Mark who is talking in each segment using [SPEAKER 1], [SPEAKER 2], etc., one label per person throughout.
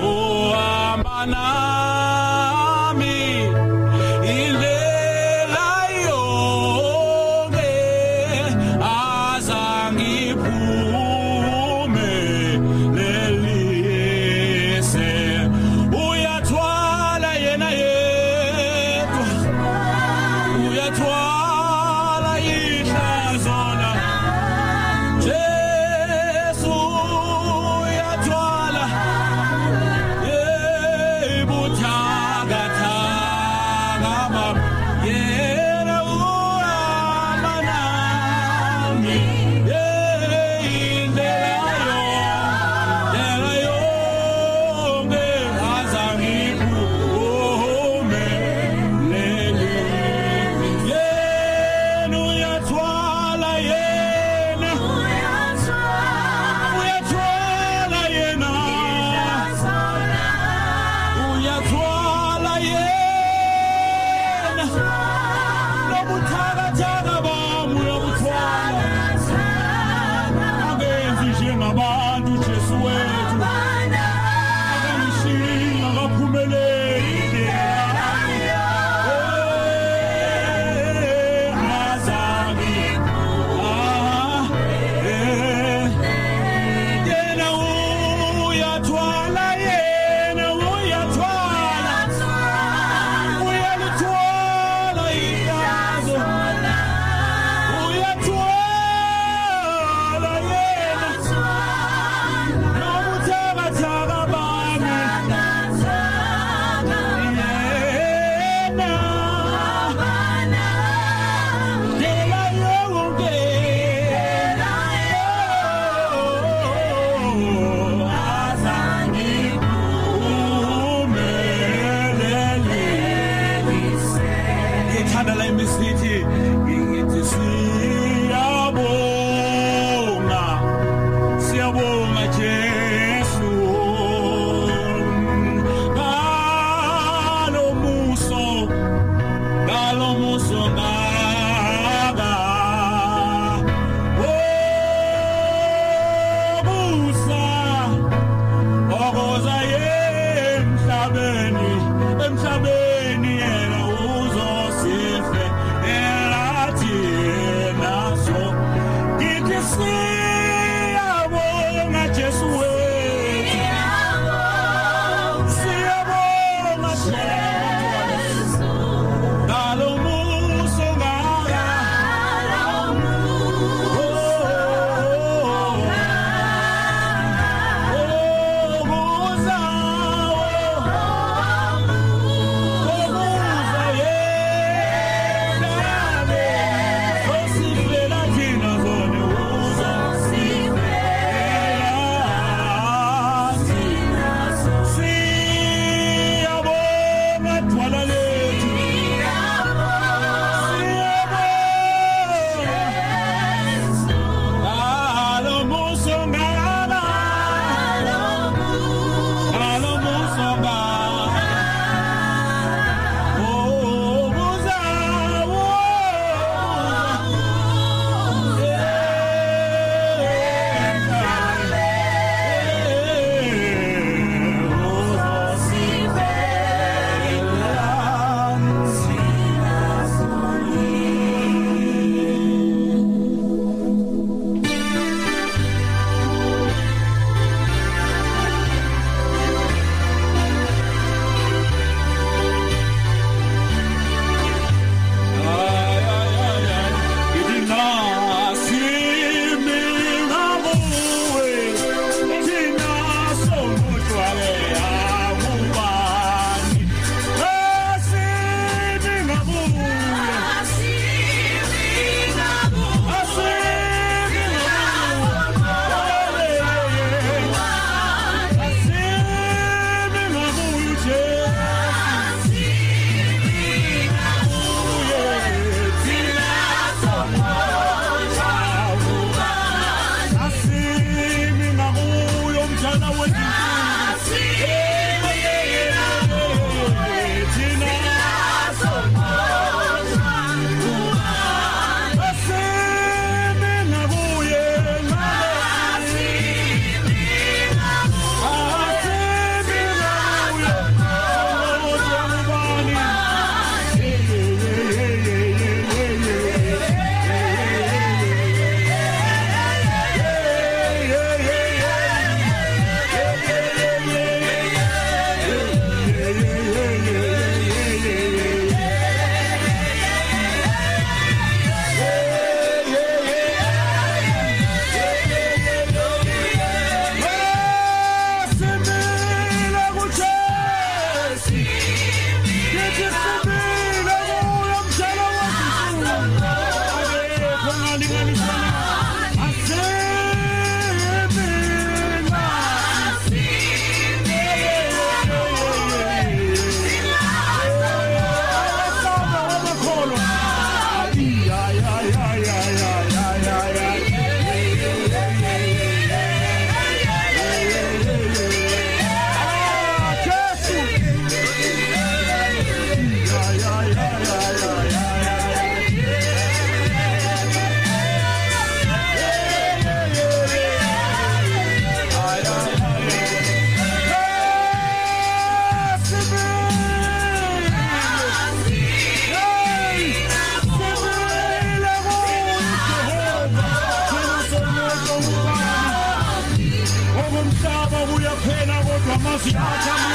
[SPEAKER 1] o amana 一起。Nkosi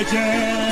[SPEAKER 1] yakho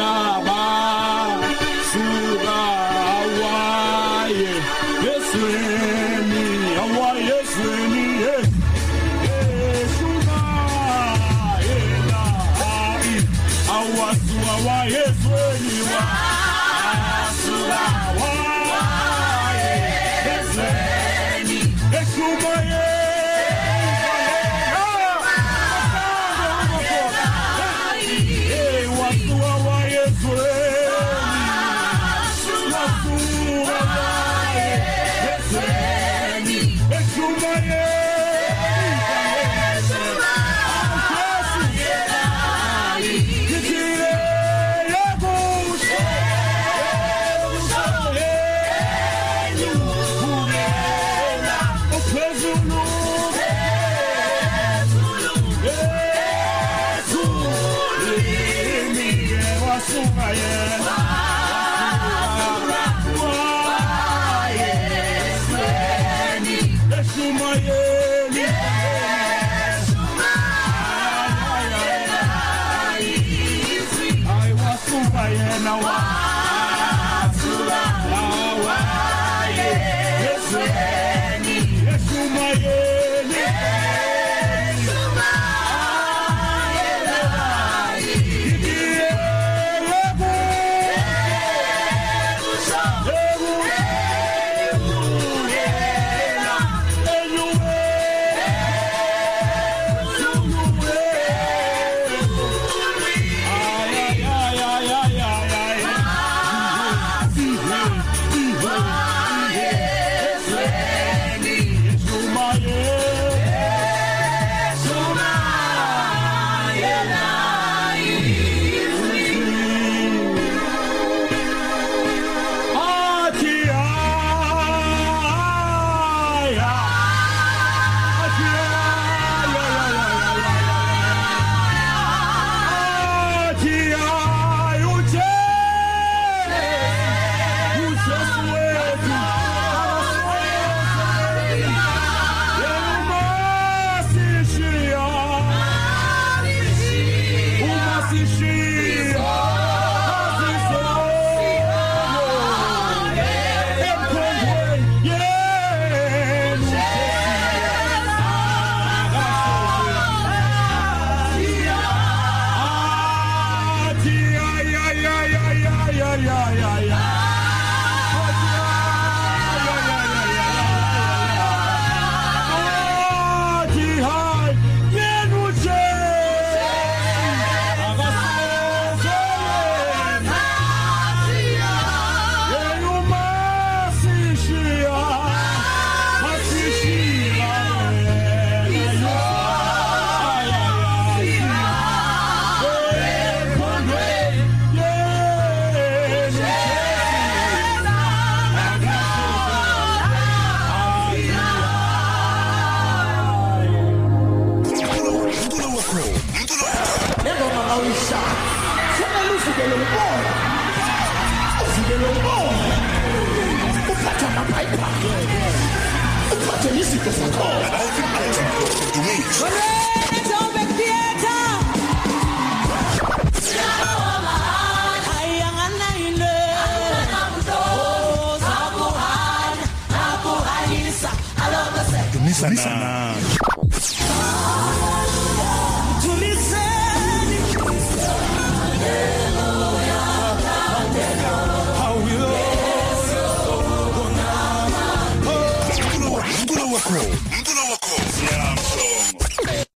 [SPEAKER 1] naba Yeah.
[SPEAKER 2] Dumisa na